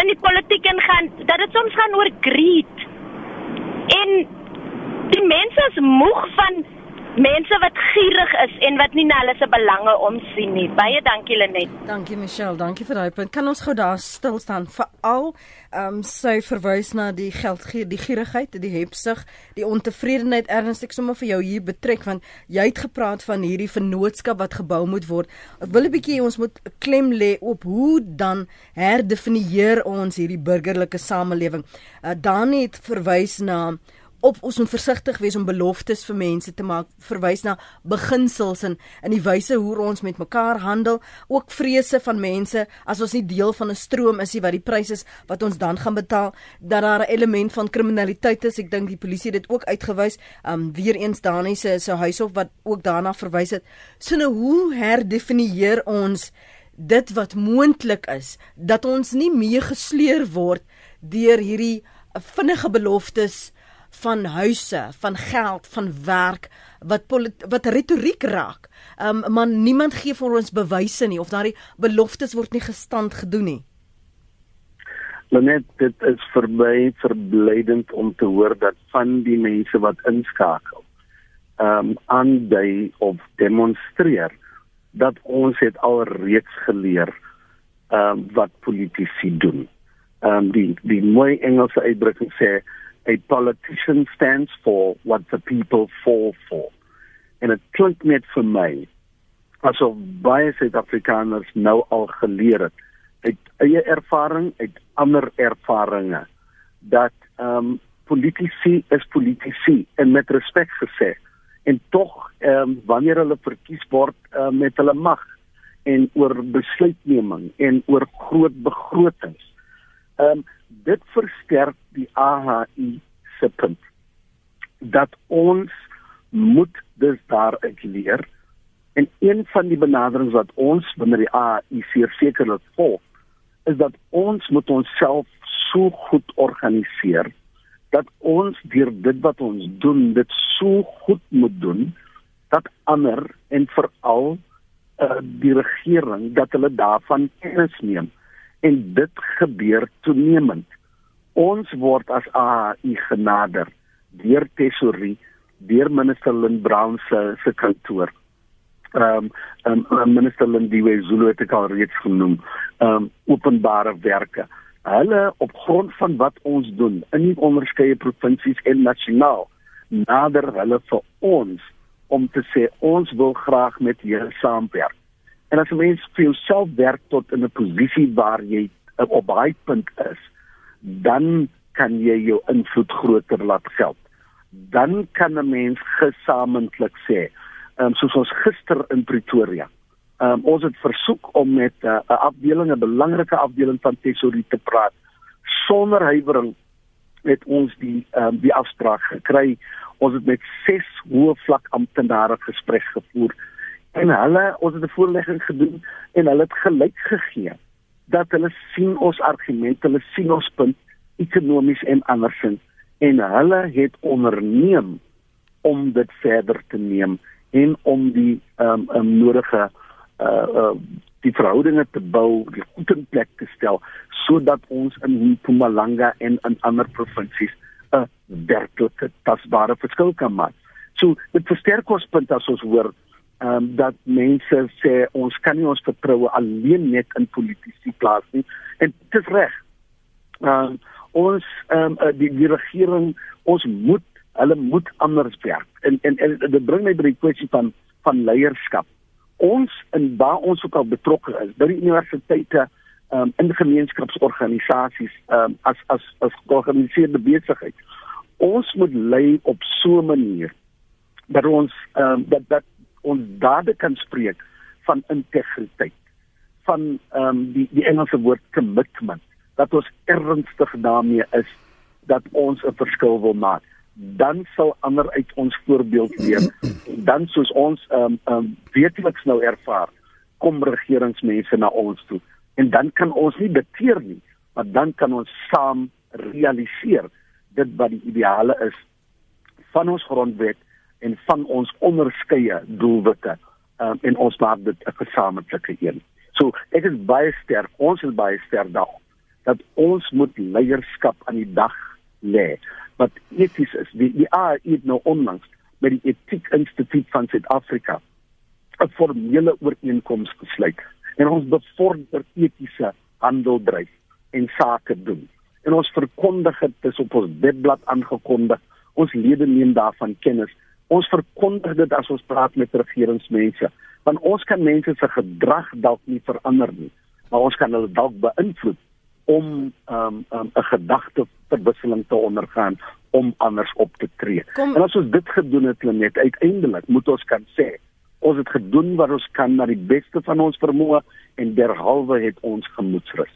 in die politiek ingaan, dat dit soms gaan oor greed. En die mense is moeg van mense wat gierig is en wat nie na hulle se belange omsien nie. Baie dankie Lenet. Dankie Michelle, dankie vir daai punt. Kan ons gou daar stil staan veral ehm um, sy verwys na die geldgier, die gierigheid, die hebsug, die ontevredenheid ernstig sommer vir jou hier betrek want jy het gepraat van hierdie vennootskap wat gebou moet word. Ek wil 'n bietjie ons moet klem lê op hoe dan herdefinieer ons hierdie burgerlike samelewing. Uh, Dani het verwys na op ons moet versigtig wees om beloftes vir mense te maak verwys na beginsels en in die wyse hoe ons met mekaar handel ook vrese van mense. As ons nie deel van 'n stroom is nie wat die pryse is wat ons dan gaan betaal dat daar 'n element van kriminaliteit is. Ek dink die polisie het dit ook uitgewys. Um weer eens Dani se se huishof wat ook daarna verwys het. So nou hoe herdefinieer ons dit wat moontlik is dat ons nie meer gesleer word deur hierdie vinnige beloftes van huise, van geld, van werk wat wat retoriek raak. Um maar niemand gee vir ons bewyse nie of daardie beloftes word nie gestand gedoen nie. Net dit is vir my verblydend om te hoor dat van die mense wat inskakel um aandui of demonstreer dat ons het al reeds geleer um wat politici doen. Um die die mooi Engelse uitdrukking sê a politician stands for what the people fall for. En dit klink net vir my asof baie Suid-Afrikaners nou al geleer het uit eie ervaring, uit ander ervarings dat ehm um, politici is politici en met respek gesê en tog ehm um, wanneer hulle verkies word uh, met hulle mag en oor besluitneming en oor groot begrotings. Ehm um, dit versterk die AHI se punt. Dat ons moet dus daaruit leer. En een van die benaderings wat ons binne die AHI sekerlik volg is dat ons moet onsself so goed organiseer dat ons deur dit wat ons doen dit so goed moet doen dat ander en veral uh, die regering dat hulle daarvan kennis neem en dit gebeur toenemend. Ons word as AI genader deur tesorie, deur minister Lynn Brown se se kantoor. Ehm um, um, minister Lindiwe Zulu het ek al reeds genoem. Ehm um, openbare werke. Hulle op grond van wat ons doen in die onderskeie provinsies en nasionaal nader hulle vir ons om te sê ons wil graag met julle saamwerk. En as 'n mens vir jouself werk tot in 'n posisie waar jy op baie punt is, dan kan jy jou invloed groter laat geld. Dan kan 'n mens gesamentlik sê, ehm um, soos ons gister in Pretoria. Ehm um, ons het versoek om met eh, 'n uh, afdeling, 'n belangrike afdeling van tesorie te praat sonder huiwering het ons die ehm um, die afspraak gekry. Ons het met ses hoë vlak amptenare gesprek gevoer en hulle ons het 'n voorlegging gedoen en hulle het gelyk gegee dat hulle sien ons argumente, hulle sien ons punt ekonomies en andersins en hulle het onderneem om dit verder te neem en om die ehm um, um, nodige uh uh die verhoudinge te bou, die goed in plek te stel sodat ons in Mpumalanga en in ander provinsies 'n werklike tasbare verskil kan maak. So dit versterk ons punt as ons hoor ehm um, dat mense sê ons kan nie ons vertroue alleen net in politici plaas nie en dit is reg. Ehm um, ons ehm um, die, die regering ons moet hulle moet anders werk. En en, en dit bring my by die kwessie van van leierskap. Ons in waar ons ook al betrokke is, by die universiteite ehm um, in gemeenskapsorganisasies ehm um, as as as georganiseerde besigheid. Ons moet lei op so 'n manier dat ons ehm um, dat dat ons dade kan spreek van integriteit van ehm um, die die Engelse woord commitment dat ons ernstig daarmee is dat ons 'n verskil wil maak. Dan sal ander uit ons voorbeeld leer. Dan soos ons ehm um, ehm um, weetliks nou ervaar kom regeringsmense na ons toe. En dan kan ons nie beteer nie maar dan kan ons saam realiseer dit wat die ideale is van ons grondwet en van ons onderskeie doelwitte um, en ons maak dit 'n gesamentlike een. So ek is baie sterk, ons is baie sterk daarop dat ons moet leierskap aan die dag lê wat eties is. Die AI het nou onlangs met die Etiek Instituut van Suid-Afrika 'n formele ooreenkoms gesluit en ons bevorder etiese handel dryf en sake doen. En ons verkondig dit dis op ons webblad aangekondig. Ons lede neem daarvan kennis. Ons verkondig dit as ons praat met regeringsmense, want ons kan mense se gedrag dalk nie verander nie, maar ons kan hulle dalk beïnvloed om um, um, 'n gedagte verwisseling te ondergaan om anders op te tree. Kom. En as ons dit gedoen het, net uiteindelik moet ons kan sê ons het gedoen wat ons kan na die beste van ons vermoë en derhalwe het ons gemoedsrus.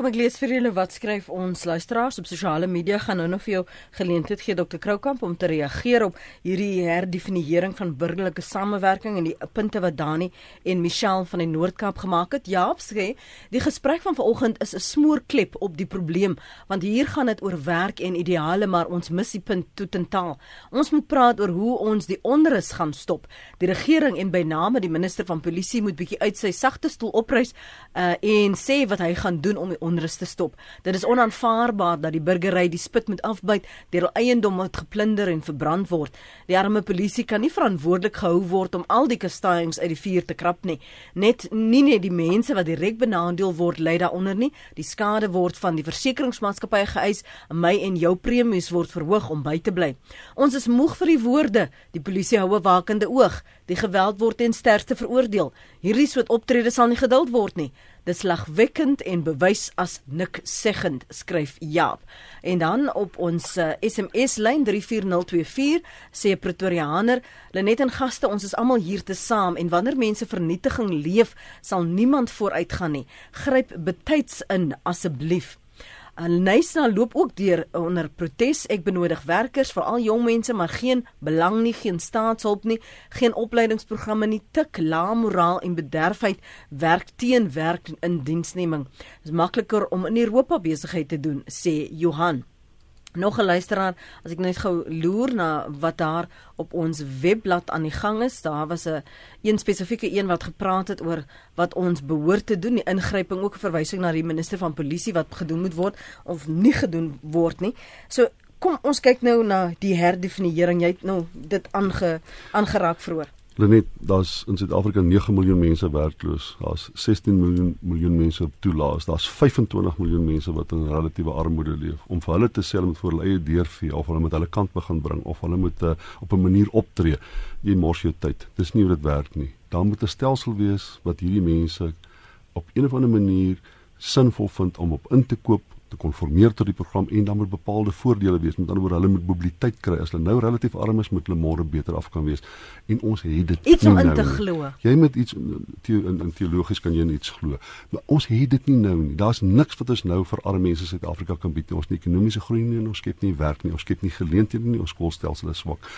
Kom ek lees vir julle wat skryf ons luisteraars op sosiale media gaan nou nog vir jou geleentheid gee Dr Kroukamp om te reageer op hierdie herdefiniering van burgerlike samewerking en die punte wat Dani en Michelle van die Noord-Kaap gemaak het. Jaap sê die gesprek van vanoggend is 'n smoorklep op die probleem want hier gaan dit oor werk en ideale maar ons mis die punt totaal. Ons moet praat oor hoe ons die onrus gaan stop. Die regering en by name die minister van polisie moet bietjie uit sy sagte stoel opreis uh, en sê wat hy gaan doen om die onrus te stop. Dit is onaanvaarbaar dat die burgery die spit moet afbyt deur hul eiendom wat geplunder en verbrand word. Die arme polisie kan nie verantwoordelik gehou word om al die kastanjings uit die vuur te krap nie. Net nie net die mense wat direk benadeel word ly daaronder nie. Die skade word van die versekeringsmaatskappye geëis en my en jou premies word verhoog om by te bly. Ons is moeg vir die woorde. Die polisie hou 'n wakende oog. Die geweld word ten sterkste veroordeel. Hierdie soort optrede sal nie geduld word nie. Dis lagwekkend en bewys as nik seggend, skryf Jaap. En dan op ons uh, SMS lyn 34024 sê Pretoriaaner, Lenet en gaste, ons is almal hier te saam en wanneer mense vernietiging leef, sal niemand vooruitgaan nie. Gryp betyds in asseblief. Alnysna loop ook deur onder protes. Ek benodig werkers, veral jong mense, maar geen belang nie, geen staatshulp nie, geen opleidingsprogramme nie, tik lae moraal en bederfheid werk teen werk in diensneming. Dit is makliker om in Europa besigheid te doen, sê Johan. Nog 'n luisteraar, as ek net gou loer na wat daar op ons webblad aan die gang is, daar was 'n een, spesifieke een wat gepraat het oor wat ons behoort te doen, die ingryping ook 'n verwysing na die minister van polisie wat gedoen moet word of nie gedoen word nie. So kom ons kyk nou na die herdefiniering. Jy het nou dit aange aangeraak vroeër. Lenet, daar's in Suid-Afrika 9 miljoen mense werkloos. Daar's 16 miljoen miljoen mense op toelaas. Daar's 25 miljoen mense wat in relatiewe armoede leef. Om vir hulle te sê hulle moet voor hulle eie deur vee of hulle moet hulle kant begin bring of hulle moet uh, op 'n manier optree, jy mors jou tyd. Dis nie hoe dit werk nie. Daar moet 'n stelsel wees wat hierdie mense op 'n of ander manier sinvol vind om op in te koop te konformeer tot die program en dan moet bepaalde voordele wees. Met ander woorde, hulle moet mobiliteit kry. As hulle nou relatief arm is, moet hulle môre beter af kan wees. En ons het dit iets om in nou te glo. Jy moet iets in, in teologies kan jy iets glo. Maar ons het dit nie nou nie. Daar's niks wat ons nou vir arme mense in Suid-Afrika kan bied nie. Ons nie ekonomiese groei nie ons skep nie werk nie. Ons skep nie geleenthede nie. Ons skoolstelsel is swak.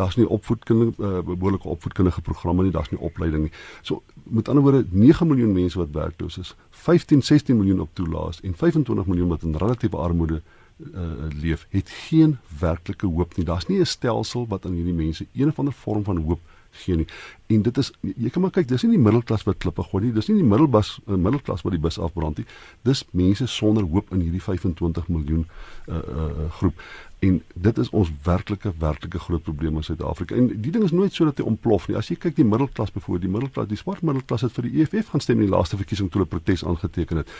Daar's nie opvoedkundige uh, behoorlike opvoedkundige programme nie. Daar's nie opleiding nie. So met ander woorde 9 miljoen mense wat werkloos is, 15 16 miljoen op toelaas en 25 miljoen wat in relatiewe armoede uh, leef, het geen werklike hoop nie. Daar's nie 'n stelsel wat aan hierdie mense een of ander vorm van hoop gee nie. En dit is jy kan maar kyk, dis nie die middelklas wat klippe gooi nie. Dis nie die middelbas uh, middelklas wat die bus afbrand nie. Dis mense sonder hoop in hierdie 25 miljoen uh, uh, groep en dit is ons werklike werklike groot probleem in Suid-Afrika. En die ding is nooit so dat hy ontplof nie. As jy kyk die middelklas byvoorbeeld, die middelklas, die swart middelklas het vir die EFF gaan stem in die laaste verkiesing toe hulle protes aangeteken het.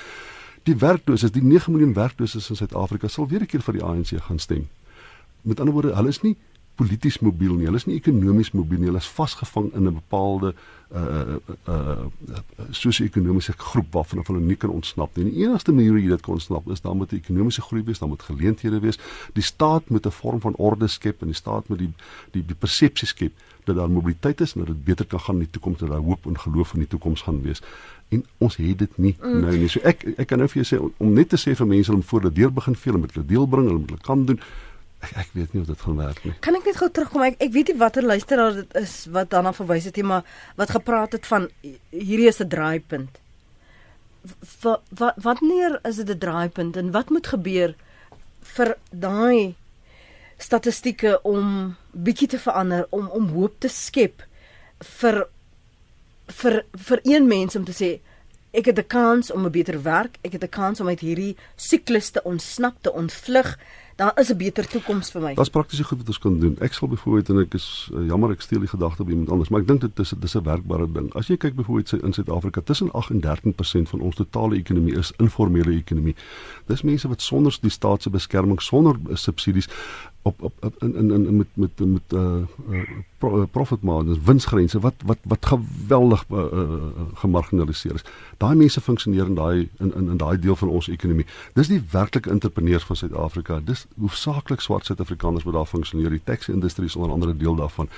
Die werklooses, die 9 miljoen werklooses in Suid-Afrika sal weer 'n keer vir die ANC gaan stem. Met ander woorde, hulle is nie polities mobiel nie. Hulle is nie ekonomies mobiel nie. Hulle is vasgevang in 'n bepaalde uh uh, uh, uh sosio-ekonomiese groep waarvan hulle nie kan ontsnap nie. Die enigste manier hoe jy dit kan ontsnap is dan met 'n ekonomiese groei wees, dan met geleenthede wees. Die staat moet 'n vorm van orde skep en die staat moet die die die persepsie skep dat daar mobiliteit is en dat dit beter kan gaan in die toekoms dat daar hoop en geloof in die toekoms gaan wees. En ons het dit nie mm. nou nie. So ek ek kan nou vir jou sê om net te sê vir mense om voor die deur begin veel met hulle deel bring, hulle moet hulle kan doen. Ek, ek weet nie of dit gaan werk nie. Kan ek net gou terugkom? Ek ek weet nie watter luisteraar dit is wat daarna verwys het nie, maar wat gepraat het van hierdie is 'n draaipunt. Wat wat wanneer is dit 'n draaipunt en wat moet gebeur vir daai statistieke om bietjie te verander om om hoop te skep vir vir vir een mens om te sê ek het 'n kans om 'n beter werk, ek het 'n kans om uit hierdie siklus te ontsnap, te ontvlug daar is 'n beter toekoms vir my. Daar's praktiese goed wat ons kan doen. Ek sal byvoorbeeld en ek is uh, jammer ek steel die gedagte by iemand anders, maar ek dink dit is dis 'n werkbare ding. As jy kyk byvoorbeeld in Suid-Afrika, tussen 8 en 13% van ons totale ekonomie is informele ekonomie. Dis mense wat sonder die staat se beskerming, sonder uh, subsidies op op in in in met met met uh, uh profit margins, winsgrense wat wat wat geweldig uh, uh, gemarginaliseer is. Daai mense funksioneer in daai in in in daai deel van ons ekonomie. Dis die werklike entrepreneurs van Suid-Afrika. Dis hoofsaaklik swart Suid-Afrikaners wat daar funksioneer. Die taxi-industrie is onder andere deel daarvan.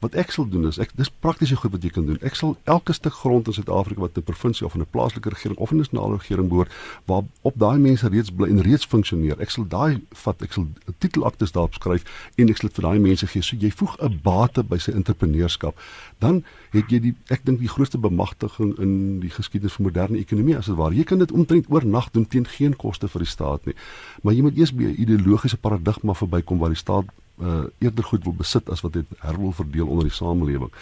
Wat ek sal doen is ek dis praktiese goed wat jy kan doen. Ek sal elke stuk grond in Suid-Afrika wat 'n provinsie of 'n plaaslike regering of 'n nasionale regering behoort waar op daai mense reeds bly en reeds funksioneer. Ek sal daai vat, ek sal titelaktes daarop skryf en ek sal vir daai mense gee. So jy voeg 'n bate by sy entrepreneurskap. Dan het jy die ek dink die grootste bemagtiging in die geskiedenis van moderne ekonomie as dit waar. Jy kan dit omtrent oornag doen teen geen koste vir die staat nie. Maar jy moet eers by 'n ideologiese paradigma verbykom waar die staat uh, eerder goed wil besit as wat dit herwil verdeel onder die samelewing.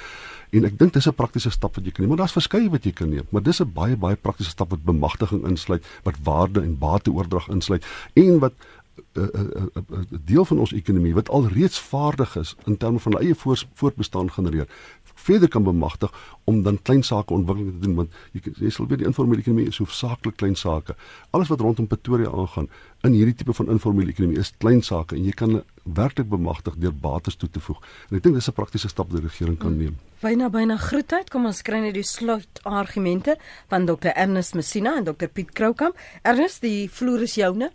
En ek dink dis 'n praktiese stap wat jy kan neem. Maar daar's verskeie wat jy kan neem, maar dis 'n baie baie praktiese stap wat bemagtiging insluit, wat waarde en bateoordrag insluit en wat 'n uh, uh, uh, deel van ons ekonomie wat alreeds vaardig is in terme van eie voortbestaan genereer verder kan bemagtig om dan klein sake ontwikkeling te doen want jy, jy sal weet die informele ekonomie is hoofsaaklik klein sake. Alles wat rondom Pretoria aangaan in hierdie tipe van informele ekonomie is klein sake en jy kan werklik bemagtig deur bates toe te voeg. En ek dink dis 'n praktiese stap wat die regering kan neem. Byna byna groetheid, kom ons kry net die slot argumente van Dr Ernest Messina en Dr Piet Kroukamp. Ernest, die vloer is joune.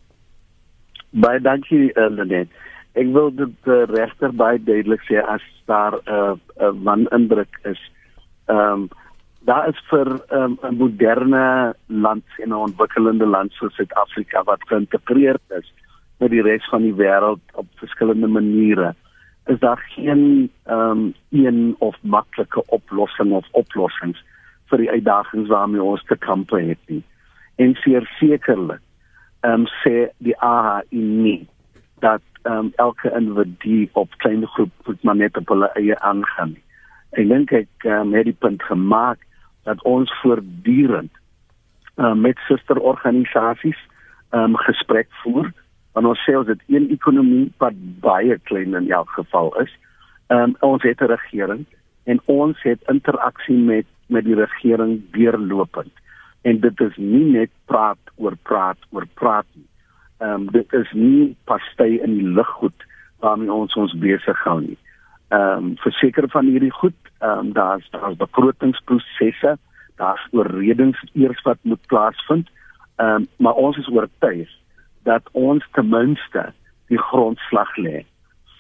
Baie dankie, uh, Lenet ek wil dit uh, regter baie duidelik sê as daar 'n uh, 'n uh, man indruk is. Ehm um, daar is vir um, 'n moderne land en 'n ontwikkelende land soos Suid-Afrika wat geïntegreer is met die res van die wêreld op verskillende maniere. Is daar geen ehm um, een of maklike oplossing of oplossings vir die uitdagings waarmee ons te kampe het nie. En sekerlik ehm um, sê die AHI nie dat um, elke individu op klein groep moet maar net op hulle eie aangaan. Ek dink ek um, het die punt gemaak dat ons voortdurend um, met susterorganisasies um, gesprek voer en ons sê ons het een ekonomie wat baie klein in elk geval is. Um, ons het 'n regering en ons het interaksie met met die regering deurlopend. En dit is nie net praat oor praat oor praat nie ehm um, dit is nie pastei in die luggoed waarmee ons ons besig hou nie. Ehm um, verseker van hierdie goed, ehm um, daar's daar's begrotingsprosesse, daar's oorredings eers wat moet plaasvind. Ehm um, maar ons is oortuig dat ons ten minste die grondslag lê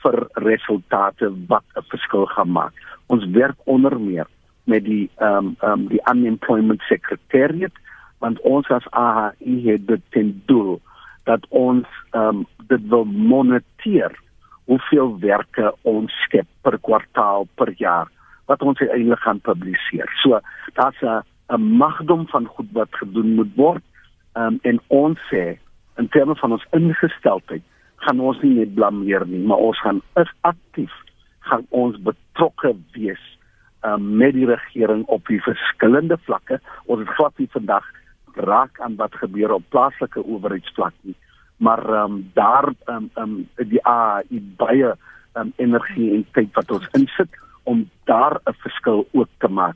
vir resultate wat 'n verskil gaan maak. Ons werk onder meer met die ehm um, ehm um, die unemployment secretariat want ons as AHI het dit ten doel dat ons ehm um, dit wil moniteer hoeveel werke ons skep per kwartaal per jaar wat ons eintlik gaan publiseer. So daar's 'n magdom van goed wat gedoen moet word. Ehm um, en ons sê in terme van ons ingesteldheid gaan ons nie net blameer nie, maar ons gaan aktief gaan ons betrokke wees um, met die regering op die verskillende vlakke. Ons het glad nie vandag raak aan wat gebeur op plaaslike owerheidsvlak nie maar ehm um, daar ehm um, um, die AI baie um, energie en tyd wat ons insit om daar 'n verskil ook te maak.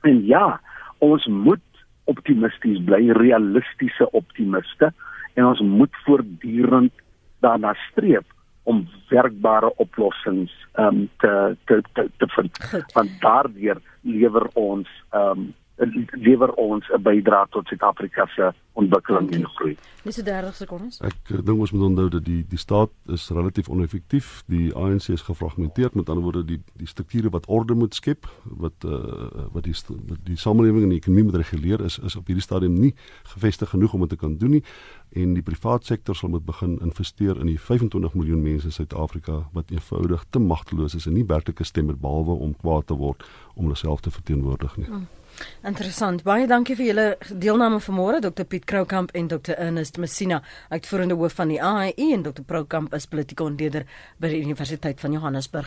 En ja, ons moet optimisties bly, realistiese optimiste en ons moet voortdurend daarna streef om werkbare oplossings ehm um, te, te te te vind. Want daardeur lewer ons ehm um, lewer ons 'n bydrae tot Suid-Afrika se ontwikkeling en groei. Dis so 30 sekondes. Ek eh, dink ons moet onthou dat die die staat is relatief oneffektief. Die ANC is gefragmenteer, met ander woorde die die strukture wat orde moet skep, wat uh wat die wat die samelewing en die ekonomie moet reguleer is is op hierdie stadium nie gevestig genoeg om dit te kan doen nie en die privaat sektor sal moet begin investeer in die 25 miljoen mense in Suid-Afrika wat eenvoudig te magteloos is en nie werklike stem het behalwe om kwaad te word om hulle self te verteenwoordig nie. Hmm. Interessant. Baie dankie vir julle deelname vanmôre Dr Piet Kroukamp en Dr Ernest Messina, uitvoerende hoof van die AIE en Dr Kroukamp is politieke ontleder by die Universiteit van Johannesburg.